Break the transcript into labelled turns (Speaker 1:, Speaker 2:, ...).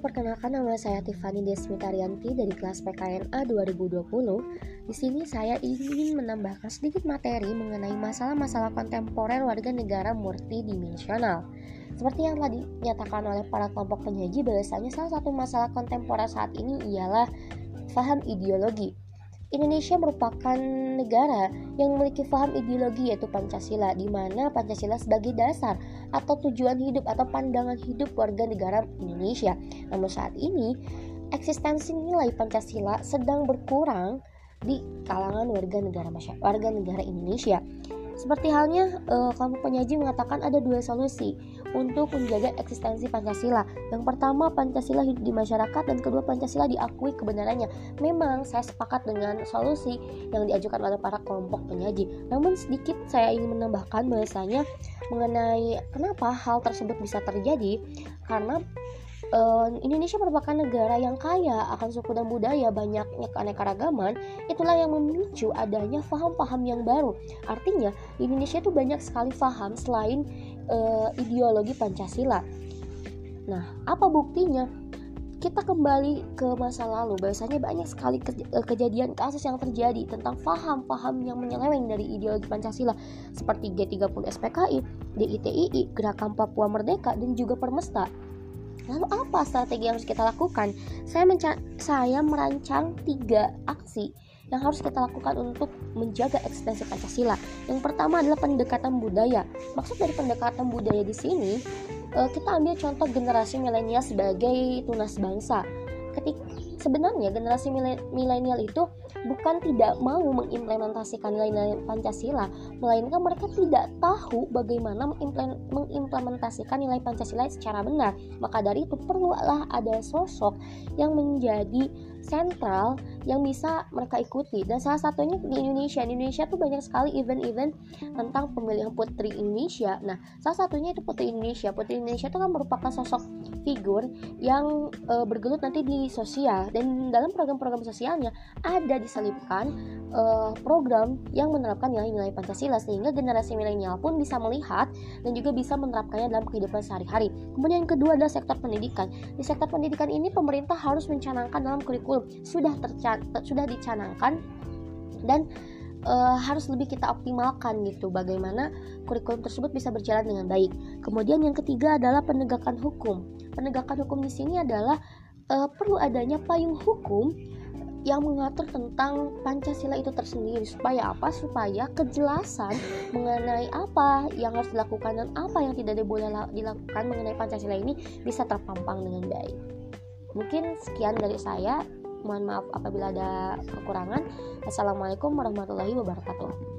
Speaker 1: perkenalkan nama saya Tiffany Desmitarianti dari kelas PKNA 2020. Di sini saya ingin menambahkan sedikit materi mengenai masalah-masalah kontemporer warga negara multidimensional. Seperti yang telah dinyatakan oleh para kelompok penyaji, bahwasanya salah satu masalah kontemporer saat ini ialah faham ideologi. Indonesia merupakan negara yang memiliki paham ideologi yaitu Pancasila di mana Pancasila sebagai dasar atau tujuan hidup atau pandangan hidup warga negara Indonesia. Namun saat ini eksistensi nilai Pancasila sedang berkurang di kalangan warga negara masyarakat warga negara Indonesia. Seperti halnya uh, kelompok penyaji mengatakan ada dua solusi untuk menjaga eksistensi Pancasila. Yang pertama Pancasila hidup di masyarakat dan kedua Pancasila diakui kebenarannya. Memang saya sepakat dengan solusi yang diajukan oleh para kelompok penyaji. Namun sedikit saya ingin menambahkan bahwasanya mengenai kenapa hal tersebut bisa terjadi karena uh, Indonesia merupakan negara yang kaya akan suku dan budaya banyaknya keanekaragaman itulah yang memicu adanya paham-paham yang baru artinya di Indonesia itu banyak sekali paham selain uh, ideologi Pancasila. Nah apa buktinya? Kita kembali ke masa lalu. Bahwasanya banyak sekali eh, kejadian kasus yang terjadi tentang paham-paham yang menyeleweng dari ideologi Pancasila seperti G30 SPKI, DITII, Gerakan Papua Merdeka dan juga Permesta. Lalu apa strategi yang harus kita lakukan? Saya saya merancang tiga aksi yang harus kita lakukan untuk menjaga eksistensi Pancasila. Yang pertama adalah pendekatan budaya. Maksud dari pendekatan budaya di sini, eh, kita ambil contoh generasi milenial sebagai tunas bangsa. Ketika sebenarnya generasi milenial itu bukan tidak mau mengimplementasikan nilai-nilai Pancasila, melainkan mereka tidak tahu bagaimana mengimplementasikan nilai Pancasila secara benar. Maka dari itu perlulah ada sosok yang menjadi sentral yang bisa mereka ikuti. Dan salah satunya di Indonesia. Di Indonesia tuh banyak sekali event-event tentang pemilihan putri Indonesia. Nah salah satunya itu putri Indonesia. Putri Indonesia itu kan merupakan sosok figur yang e, bergelut nanti di sosial. Dan dalam program-program sosialnya ada diselipkan e, program yang menerapkan nilai-nilai Pancasila sehingga generasi milenial pun bisa melihat dan juga bisa menerapkannya dalam kehidupan sehari-hari. Kemudian yang kedua adalah sektor pendidikan. Di sektor pendidikan ini pemerintah harus mencanangkan dalam kurikulum sudah tercat sudah dicanangkan dan uh, harus lebih kita optimalkan gitu bagaimana kurikulum tersebut bisa berjalan dengan baik. Kemudian yang ketiga adalah penegakan hukum. Penegakan hukum di sini adalah uh, perlu adanya payung hukum yang mengatur tentang Pancasila itu tersendiri supaya apa? Supaya kejelasan mengenai apa yang harus dilakukan dan apa yang tidak boleh dilakukan mengenai Pancasila ini bisa terpampang dengan baik. Mungkin sekian dari saya mohon maaf apabila ada kekurangan. Assalamualaikum warahmatullahi wabarakatuh